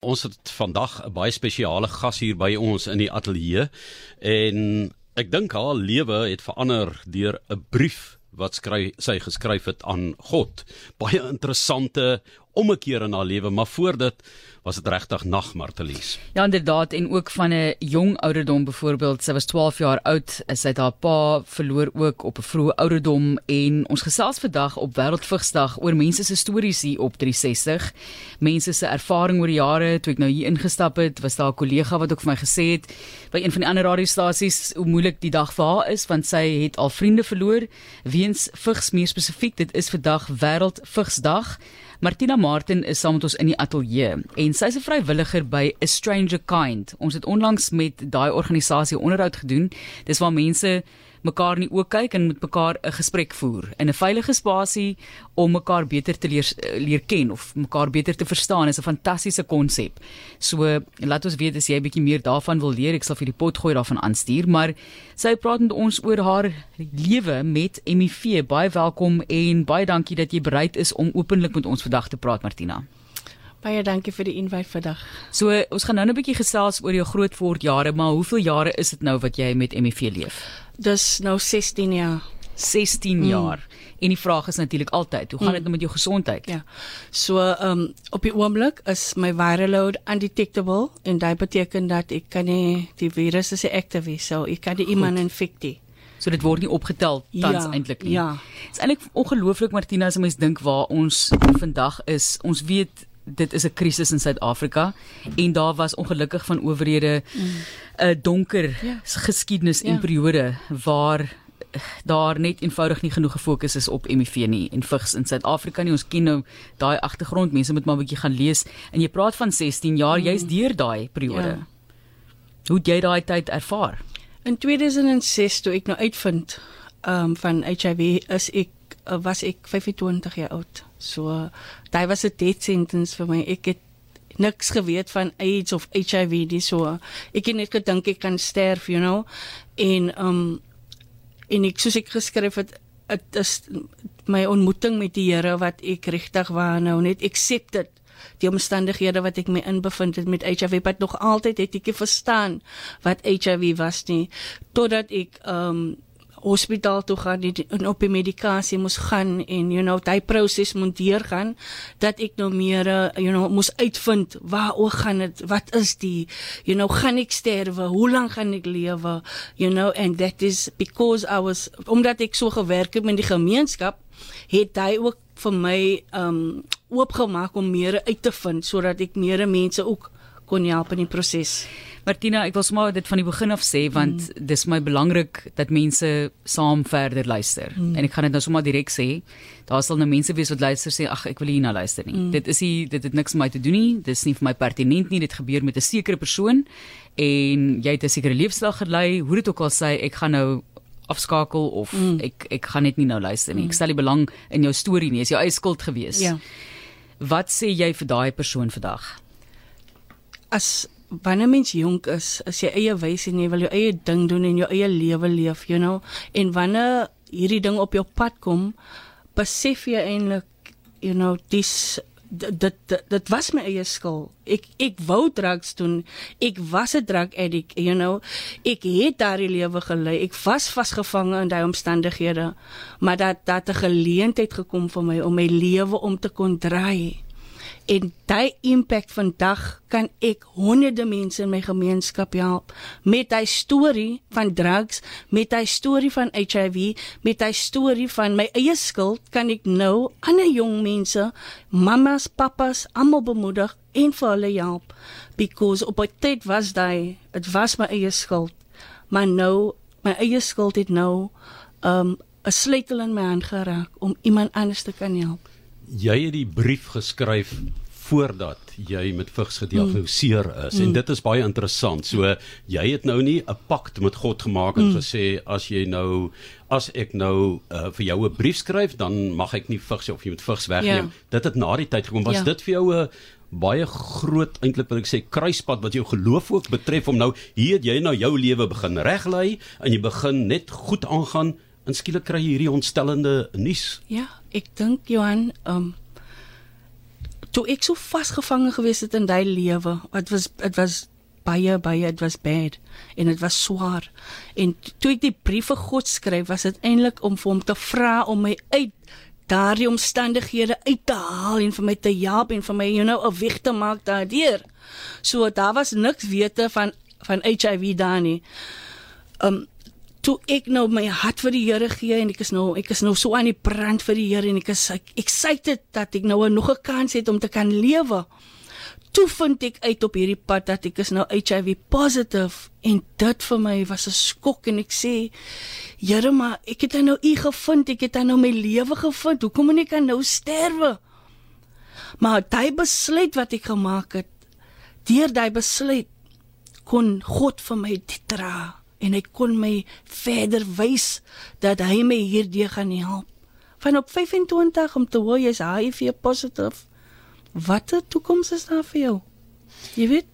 Ons het vandag 'n baie spesiale gas hier by ons in die ateljee en ek dink haar lewe het verander deur 'n brief wat skry sy geskryf het aan God. Baie interessante ommekeer in haar lewe, maar voor dit was dit regtig nagmartelies. Ja inderdaad en ook van 'n jong ouderdom byvoorbeeld sy was 12 jaar oud sy het haar pa verloor ook op 'n vroeë ouderdom. En ons gesels vandag op Wêreldvigsdag oor mense se stories hier op 360 mense se ervaring oor die jare toe ek nou hier ingestap het was daar 'n kollega wat ook vir my gesê het by een van die ander radiostasies hoe moeilik die dag vir haar is want sy het al vriende verloor. Weens vigs meer spesifiek dit is vandag Wêreldvigsdag Martina Martin is saam met ons in die ateljee en sy's 'n vrywilliger by A Stranger Kind. Ons het onlangs met daai organisasie onderhoud gedoen. Dis waar mense mekaar in die oë kyk en met mekaar 'n gesprek voer in 'n veilige spasie om mekaar beter te leer leer ken of mekaar beter te verstaan is 'n fantastiese konsep. So laat ons weet as jy 'n bietjie meer daarvan wil leer, ek sal vir die pot gooi daarvan aanstuur, maar sy praat met ons oor haar lewe met HIV. Baie welkom en baie dankie dat jy bereid is om openlik met ons vandag te praat Martina. Baie dankie vir die invite vandag. So ons gaan nou 'n bietjie gesels oor jou grootword jare, maar hoeveel jare is dit nou wat jy met HIV leef? Dis nou 16 jaar. 16 mm. jaar. En die vraag is natuurlik altyd, hoe gaan dit mm. nou met jou gesondheid? Ja. So, ehm um, op die oomblik is my viral load undetectable en dit beteken dat ek kan nie die virus is active wees, so ek kan die iemand infekteer. So dit word nie opgetel tans ja, eintlik nie. Ja. Dit is eintlik ongelooflik Martina as mens dink waar ons vandag is. Ons weet dit is 'n krisis in Suid-Afrika en daar was ongelukkig van owerhede 'n mm. donker ja. geskiedenis en ja. periode waar daar net eenvoudig nie genoeg gefokus is op HIV nie en vigs in Suid-Afrika nie. Ons ken nou daai agtergrond. Mense moet maar 'n bietjie gaan lees. En jy praat van 16 jaar, mm. jy's deur daai periode. Ja. Hoe het jy daai tyd ervaar? In 2006 toe ek nou uitvind ehm um, van HIV is ek was ek 25 jaar oud. So daai was 'n death sentence vir my. Ek het niks geweet van AIDS of HIV dis so. Ek het net gedink ek kan sterf, you know. En um en ek soos ek geskryf het dit is my ontmoeting met die Here wat ek regtig wou nou net accepted die omstandighede wat ek my in bevind het met HIV wat nog altyd het ek verstaan wat HIV was nie totdat ek um hospitaal toe gaan en op die medikasie moes gaan en you know daai proses moet deurgaan dat ek nou meer uh, you know moes uitvind waar oor gaan dit? Wat is die you know gaan ek sterwe? Hoe lank gaan ek lewe? You know and that is because I was omdat ek so gewerk het met die gemeenskap het hy ook vir my um oopgemaak om meer uit te vind sodat ek meer mense ook kon help in die proses Martina, ek wil sommer dit van die begin af sê want mm. dis my belangrik dat mense saam verder luister. Mm. En ek gaan dit nou sommer direk sê. Daar sal nou mense wees wat luister sê ag ek wil hier na luister nie. Mm. Dit is nie dit het niks met my te doen nie. Dis nie vir my pertinent nie. Dit gebeur met 'n sekere persoon en jy het 'n sekere leefstyl gelei. Hoe dit ook al sê, ek gaan nou afskakel of mm. ek ek gaan net nie nou luister nie. Ek mm. stel nie belang in jou storie nie. Is jou eie skuld gewees. Ja. Wat sê jy vir daai persoon vandag? As wanneer mens jonk is, is jy eie wys en jy wil jou eie ding doen en jou eie lewe leef, you know. En wanneer hierdie ding op jou pad kom, besef jy eintlik, you know, dis dit dit dit was my eie skuld. Ek ek wou drugs doen. Ek was 'n drug addict, you know. Ek het daardie lewe gelei. Ek was vasgevang in daai omstandighede. Maar dat dat 'n geleentheid gekom vir my om my lewe om te kon draai en daai impak vandag kan ek honderde mense in my gemeenskap help met hy storie van drugs, met hy storie van HIV, met hy storie van my eie skuld kan ek nou ander jong mense, mamas, papas, almal bemoedig en vir hulle help because op 'n tyd was daai, dit was my eie skuld. Maar nou my eie skuld het nou um 'n sleutel in my hand geraak om iemand anders te kan help jy het die brief geskryf voordat jy met vigs gediagnoseer is mm. en dit is baie interessant. So jy het nou nie 'n pakt met God gemaak en mm. gesê as jy nou as ek nou uh, vir jou 'n brief skryf dan mag ek nie vigs of jy moet vigs wegneem. Ja. Dit het na die tyd gekom. Was ja. dit vir jou 'n baie groot eintlik wil ek sê kruispunt wat jou geloof ook betref om nou hier het jy nou jou lewe begin reglei en jy begin net goed aangaan en skielik kry jy hierdie ontstellende nuus. Ja, ek dink Johan, um toe ek so vasgevang gewees het in daai lewe, dit was dit was baie baie dit was bad en dit was swaar. En toe ek die brief vir God skryf, was dit eintlik om vir hom te vra om my uit daardie omstandighede uit te haal en vir my te help en vir my you know 'n weg te maak daardeur. So daar was niks wete van van HIV daar nie. Um toe ek nou my hart vir die Here gee en ek is nou ek is nou so aan die brand vir die Here en ek is excited dat ek nou nog 'n kans het om te kan lewe toe vind ek uit op hierdie pad dat ek is nou HIV positive en dit vir my was 'n skok en ek sê Here maar ek het nou u gevind ek het nou my lewe gevind hoekom moet ek nou sterwe? Maar daai besluit wat ek gemaak het deur daai besluit kon God vir my dit dra en hy kon my verder wys dat hy my hierdie gaan help van op 25 om te hoor jy's HIV positive Watter toekoms is daar vir jou? Jy weet,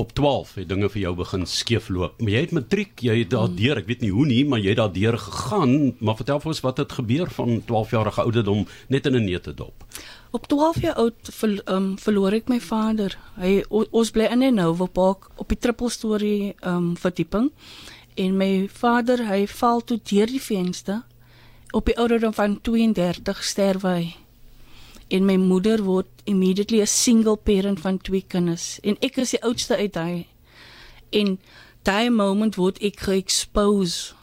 op 12 het dinge vir jou begin skeefloop. Maar jy het matriek, jy het daardeur, ek weet nie hoe nie, maar jy het daardeur gegaan, maar vertel vir ons wat het gebeur van 12 jarige ouderdom net in 'n neutedop. Op 12 jaar oud ver, um, verloor ek my vader. Hy o, ons bly in 'n Nova Park op die triple story um verdieping. En my vader, hy val toe deur die venster. Op die ouderdom van 32 sterf hy. En my moeder word immediately 'n single parent van twee kinders. En ek is die oudste uit daai en daai moment word ek ge-expose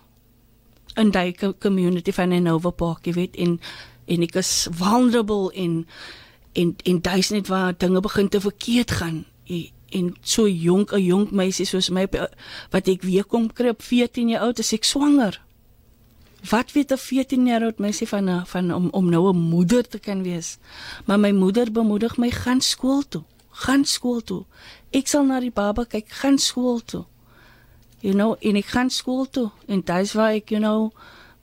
in daai community van Nova Park jy weet. En en ek is vulnerable en en en daai's net waar dinge begin te verkeerd gaan en so jonk 'n jonk meisie soos my wat ek weer kom kry op 14 jaar oud is ek swanger Wat weet 'n 14 jaar oud meisie van van om om nou 'n moeder te kan wees? Maar my moeder bemoedig my gaan skool toe. Gaan skool toe. Ek sal na die baba kyk, gaan skool toe. You know, en ek gaan skool toe en dis waar ek you know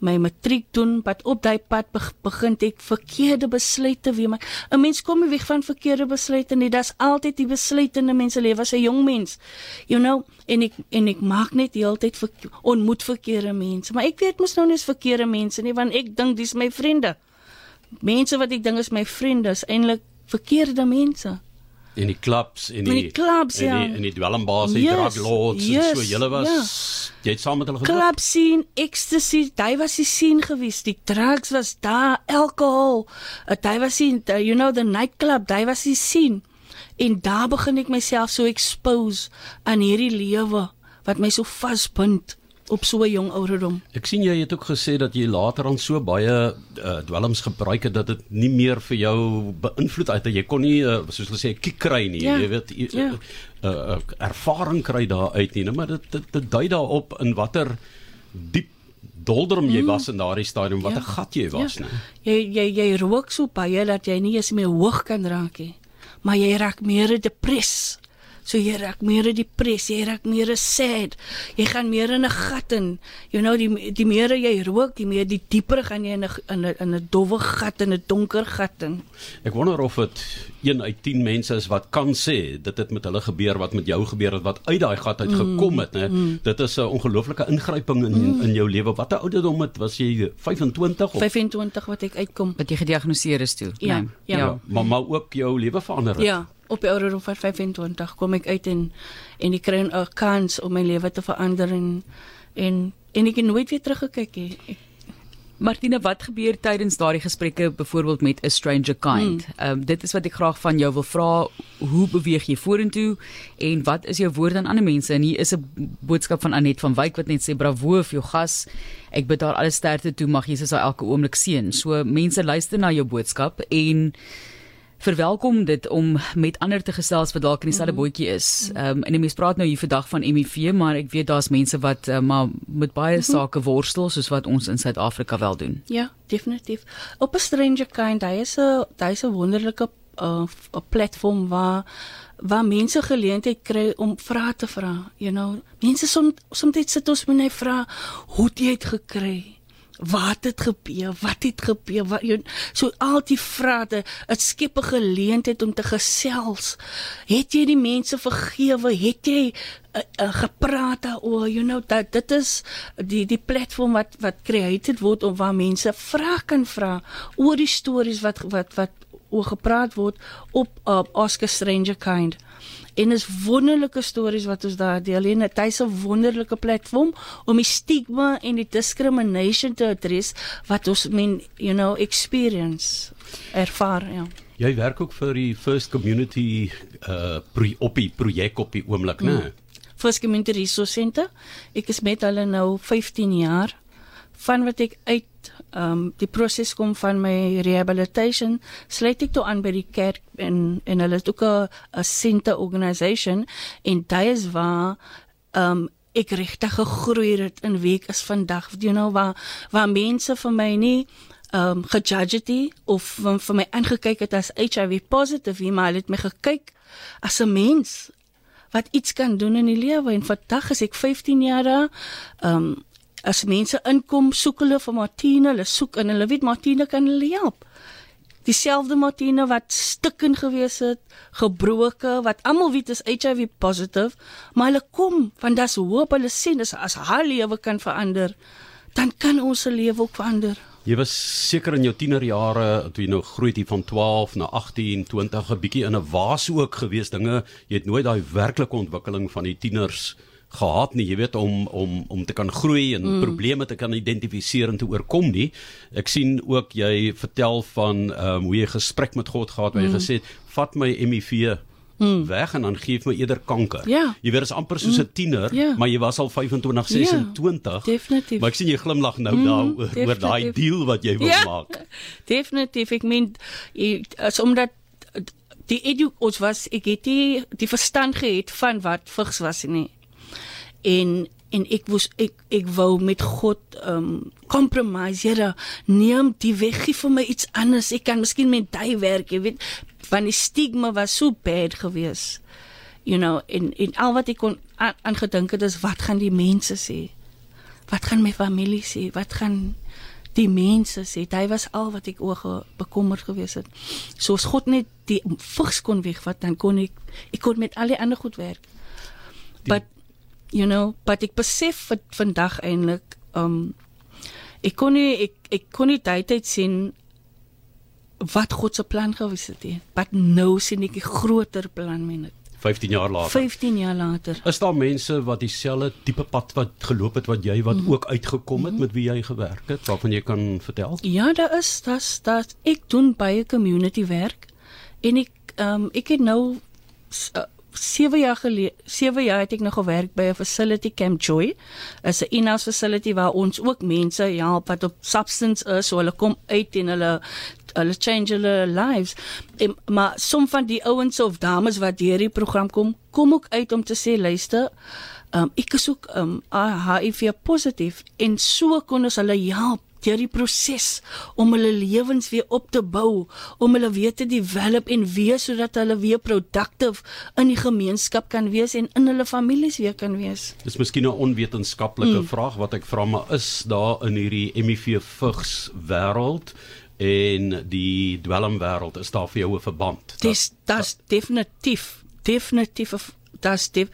my matriek doen, wat op daai pad begin ek verkeerde besluite weer maak. 'n Mens kom nie weg van verkeerde besluite nie. Dit's altyd die besluite in 'n mens se lewe as 'n jong mens. You know, en ek en ek maak net heeltyd ver, ontmoet verkeerde mense, maar ek weet mos nou nie is verkeerde mense nie, want ek dink dis my vriende. Mense wat ek dink is my vriende is eintlik verkeerde mense in die clubs en die, die clubs en die, ja. en die dwelmbaas en yes, drug lords yes, en so julle was ja. Jy het saam met hulle gedoen club scene ecstasy daai was die scene gewees. Die drugs was daar alcohol. Uh, daai was die uh, you know the night club daai was die scene. En daar begin ek myself so expose aan hierdie lewe wat my so vasbind op so 'n jong ouderdom. Ek sien jy het ook gesê dat jy later aan so baie uh, dwelms gebruik het dat dit nie meer vir jou beïnvloed het. Jy kon nie uh, soos hulle sê kiek kry nie. Ja, jy weet jy, ja. uh, uh, ervaring kry daar uit nie, maar dit dit, dit dui daarop in watter diep doldrum jy mm. was in daardie stadium, watter ja. gat jy was, ja. né? Jy jy jy rook so baie dat jy nie eens meer hoog kan raak nie. Maar jy raak meer depress So jy raak meer depressie, jy raak meer sad. Jy gaan meer in 'n gat in. You know die die meer jy rook, die meer die dieper gaan jy in 'n in 'n in 'n dowwe gat in 'n donker gat in. Ek wonder of dit 1 uit 10 mense is wat kan sê dit het met hulle gebeur wat met jou gebeur het wat uit daai gat uit mm, gekom het, né? Mm. Dit is 'n ongelooflike ingryping in mm. in jou lewe. Watter ouderdom het was jy 25 of 25 wat ek uitkom wat jy gediagnoseer is toe? Ja, nee. ja. ja. Maar maar ook jou lewe verander. Ja op die ouderdom van 25 kom ek uit en en ek kry 'n kans om my lewe te verander en en en ek het nooit weer teruggekyk nie. Martina, wat gebeur tydens daardie gesprekke byvoorbeeld met 'n stranger kind? Hmm. Ehm um, dit is wat ek graag van jou wil vra, hoe beweeg jy vorentoe en wat is jou woord aan ander mense? En hier is 'n boodskap van Anet van Wyk wat net sê bravo vir jou gas. Ek bid haar alle sterkte toe, mag Jesus haar elke oomblik seën. So mense luister na jou boodskap en verwelkom dit om met ander te gesels wat dalk in dieselfde mm -hmm. bootjie is. Ehm um, en mense praat nou hier vandag van HIV, maar ek weet daar's mense wat uh, maar met baie mm -hmm. sake worstel soos wat ons in Suid-Afrika wel doen. Ja, definitief. Op 'n stranger kind, hy is 'n hy is 'n wonderlike 'n uh, platform waar waar mense geleentheid kry om vrae te vra. You know, mense soms soms sit ons met 'n vraag, hoe het jy dit gekry? Wat het gebeur? Wat het gebeur? Wat jy so al die vrae dit skep 'n geleentheid om te gesels. Het jy die mense vergewe? Het jy uh, uh, gepraat daaroor? You know dat dit is die die platform wat wat created word om waar mense vrae kan vra oor die stories wat wat wat oor gepraat word op uh, Oscar Stranger Kind. En is wonderlike stories wat ons daar deel en dit is 'n wonderlike platform om die stigma en die discrimination te adres wat ons men you know experience ervaar ja. Jy werk ook vir die First Community uh pro op die projek op die oomblik, né? Mm. First Community Resource Center. Ek is met hulle nou 15 jaar van wat ek uit ehm um, die proses kom van my rehabilitation sluit ek toe aan by die kerk en en hulle het ook 'n center organisation en dit is waar ehm um, ek regtig gegroei het in week is vandag. You know waar waar mense vir my nie ehm um, gejudge het of vir, vir my aangekyk het as HIV positive maar hulle het my gekyk as 'n mens wat iets kan doen in die lewe. En vandag is ek 15 jaar ehm um, as mense inkom, soek hulle vir Martine, hulle soek en hulle weet Martine kan hulle help. Dieselfde Martine wat stikken gewees het, gebroke, wat almal weet is HIV positive, maar hulle kom want dis hoop hulle sien as as haar lewe kan verander, dan kan ons se lewe ook verander. Jy was seker in jou tienerjare toe jy nou groei het van 12 na 18, 20 'n bietjie in 'n waas ook gewees dinge. Jy het nooit daai werklike ontwikkeling van die tieners gehad nie, jy weet om om om te kan groei en mm. probleme te kan identifiseer en te oorkom nie. Ek sien ook jy vertel van ehm um, hoe jy gesprek met God gehad waar jy mm. gesê het vat my HIV Hmm. weg en dan gee my eerder kanker. Ja. Jy weet is amper soos 'n tiener, ja. maar jy was al 25, 26. Ja, definitief. Maar ek sien jy glimlag nou hmm, daar oor daai deal wat jy wil ja. maak. Definitief. Ek meen as omdat die edu ons was ek het die die verstand gehad van wat vigs was nie en en ek wou ek ek wou met God ehm um, compromise. Here neem die weg gee vir my iets anders. Ek kan miskien met daai werk jy weet van die stigma was so bad gewees you know in in al wat ek kon aangedink het is wat gaan die mense sê? Wat gaan my familie sê? Wat gaan die mense sê? Hy was al wat ek oor bekommerd gewees het. Soos God net die vigs kon wegvat dan kon ek ek kon met al die ander goed werk. But you know, but ek besef vir vandag eintlik um ek kon nie ek ek kon nie tyd sien wat God se plan gewees het nie. Wat nou sien ek 'n groter plan met dit. 15 jaar later. 15 jaar later. Is daar mense wat dieselfde tipe pad wat geloop het wat jy wat mm. ook uitgekom het mm met wie jy gewerk het waarvan jy kan vertel? Ja, daar is das dat ek doen baie community werk en ek um ek het nou uh, 7 jaar gelede 7 jaar het ek nog gewerk by 'n facility Camp Joy. Is 'n in-house facility waar ons ook mense help wat op substance is, so hulle kom uit en hulle hulle change hulle lives. En, maar som van die ouens of dames wat deur die program kom, kom ook uit om te sê luister, um, ek is ook um, HIV positief en so kon ons hulle help deur die proses om hulle lewens weer op te bou, om hulle weer te develop en wees sodat hulle weer productive in die gemeenskap kan wees en in hulle families weer kan wees. Dis miskien 'n onwetenskaplike mm. vraag wat ek vra, maar is daar in hierdie HIV vigs wêreld en die dwelmwêreld is daar vir jou 'n verband? Dis das definitief, definitief das def,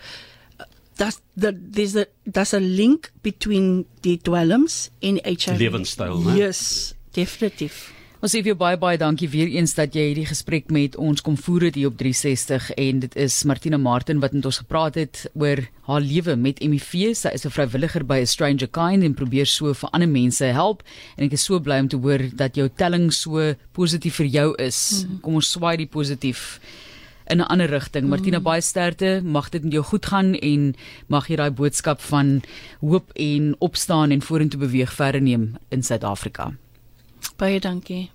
that's the there's a that's a link between die dwelms en HIV lewenstyl né yes definitief Ons sê vir jou baie baie dankie weer eens dat jy hierdie gesprek met ons kom voer het hier op 360 en dit is Martina Martin wat met ons gepraat het oor haar lewe met HIV. Sy is 'n vrywilliger by A Stranger Kind en probeer so vir ander mense help en ek is so bly om te hoor dat jou telling so positief vir jou is. Mhm. Kom ons swaai die positief in 'n ander rigting. Mm. Martina baie sterkte, mag dit met jou goed gaan en mag jy daai boodskap van hoop en opstaan en vorentoe beweeg verder neem in Suid-Afrika. Baie dankie.